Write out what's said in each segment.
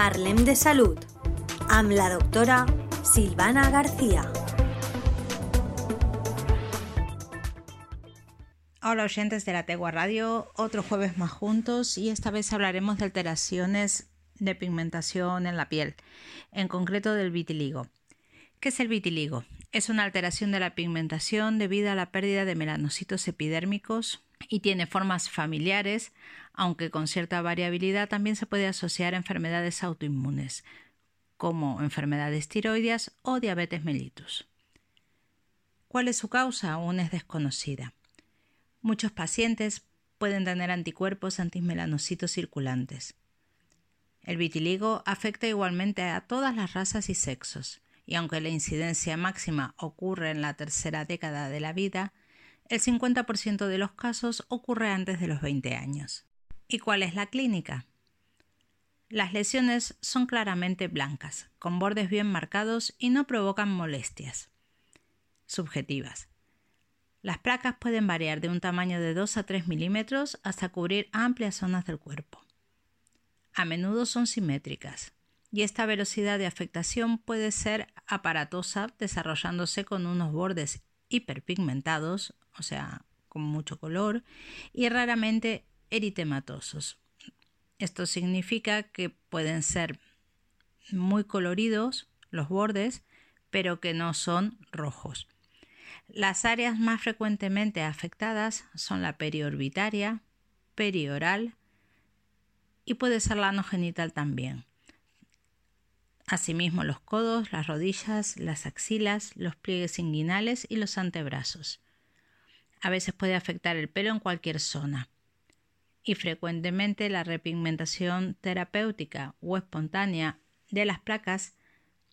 Parlem de Salud amb la doctora Silvana García. Hola oyentes de la Tegua Radio, otro jueves más juntos y esta vez hablaremos de alteraciones de pigmentación en la piel, en concreto del vitiligo. ¿Qué es el vitiligo? Es una alteración de la pigmentación debido a la pérdida de melanocitos epidérmicos y tiene formas familiares, aunque con cierta variabilidad también se puede asociar a enfermedades autoinmunes, como enfermedades tiroideas o diabetes mellitus. ¿Cuál es su causa? Aún es desconocida. Muchos pacientes pueden tener anticuerpos antimelanocitos circulantes. El vitiligo afecta igualmente a todas las razas y sexos, y aunque la incidencia máxima ocurre en la tercera década de la vida, el 50% de los casos ocurre antes de los 20 años. ¿Y cuál es la clínica? Las lesiones son claramente blancas, con bordes bien marcados y no provocan molestias subjetivas. Las placas pueden variar de un tamaño de 2 a 3 milímetros hasta cubrir amplias zonas del cuerpo. A menudo son simétricas, y esta velocidad de afectación puede ser aparatosa desarrollándose con unos bordes hiperpigmentados, o sea, con mucho color, y raramente eritematosos. Esto significa que pueden ser muy coloridos los bordes, pero que no son rojos. Las áreas más frecuentemente afectadas son la periorbitaria, perioral y puede ser la ano genital también. Asimismo, los codos, las rodillas, las axilas, los pliegues inguinales y los antebrazos. A veces puede afectar el pelo en cualquier zona. Y frecuentemente la repigmentación terapéutica o espontánea de las placas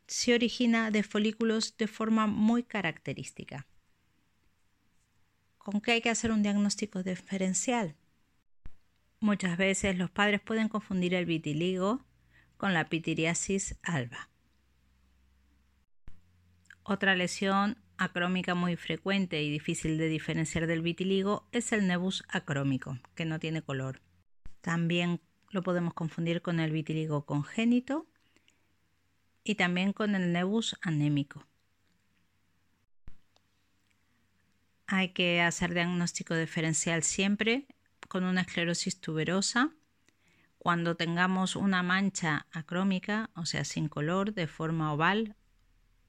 se origina de folículos de forma muy característica. ¿Con qué hay que hacer un diagnóstico diferencial? Muchas veces los padres pueden confundir el vitiligo con la pitiriasis alba. Otra lesión acrómica muy frecuente y difícil de diferenciar del vitiligo es el nebus acrómico, que no tiene color. También lo podemos confundir con el vitiligo congénito y también con el nebus anémico. Hay que hacer diagnóstico diferencial siempre con una esclerosis tuberosa cuando tengamos una mancha acrómica, o sea, sin color, de forma oval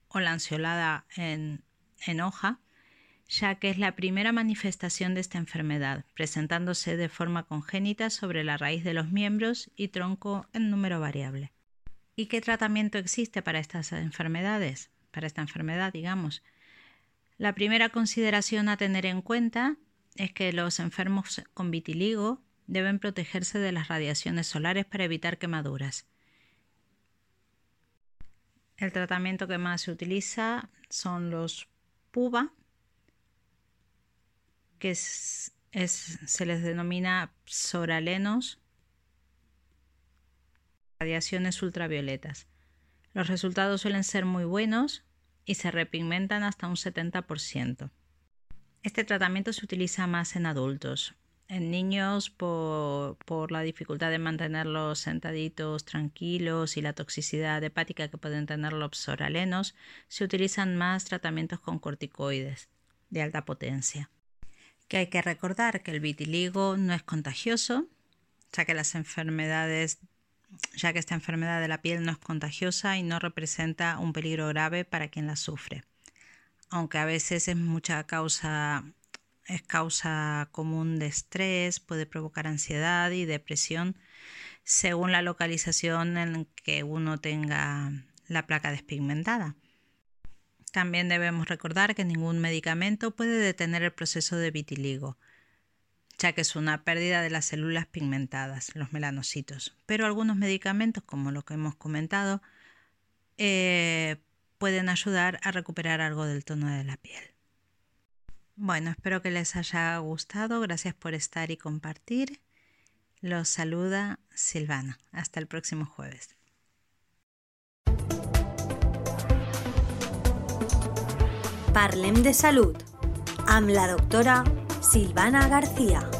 o lanceolada en, en hoja, ya que es la primera manifestación de esta enfermedad, presentándose de forma congénita sobre la raíz de los miembros y tronco en número variable. ¿Y qué tratamiento existe para estas enfermedades? Para esta enfermedad, digamos. La primera consideración a tener en cuenta es que los enfermos con vitiligo deben protegerse de las radiaciones solares para evitar quemaduras. El tratamiento que más se utiliza son los PUBA, que se les denomina psoralenos, radiaciones ultravioletas. Los resultados suelen ser muy buenos y se repigmentan hasta un 70%. Este tratamiento se utiliza más en adultos, en niños por, la dificultad de mantenerlos sentaditos tranquilos y la toxicidad hepática que pueden tener los psoralenos, se utilizan más tratamientos con corticoides de alta potencia. Que hay que recordar que el vitiligo no es contagioso, ya que las enfermedades ya que esta enfermedad de la piel no es contagiosa y no representa un peligro grave para quien la sufre. Aunque a veces es mucha causa es causa común de estrés, puede provocar ansiedad y depresión según la localización en que uno tenga la placa despigmentada. También debemos recordar que ningún medicamento puede detener el proceso de vitiligo, ya que es una pérdida de las células pigmentadas, los melanocitos. Pero algunos medicamentos, como lo que hemos comentado, eh, pueden ayudar a recuperar algo del tono de la piel. Bueno, espero que les haya gustado. Gracias por estar y compartir. Los saluda Silvana. Hasta el próximo jueves. Parlem de Salud amb la doctora Silvana García.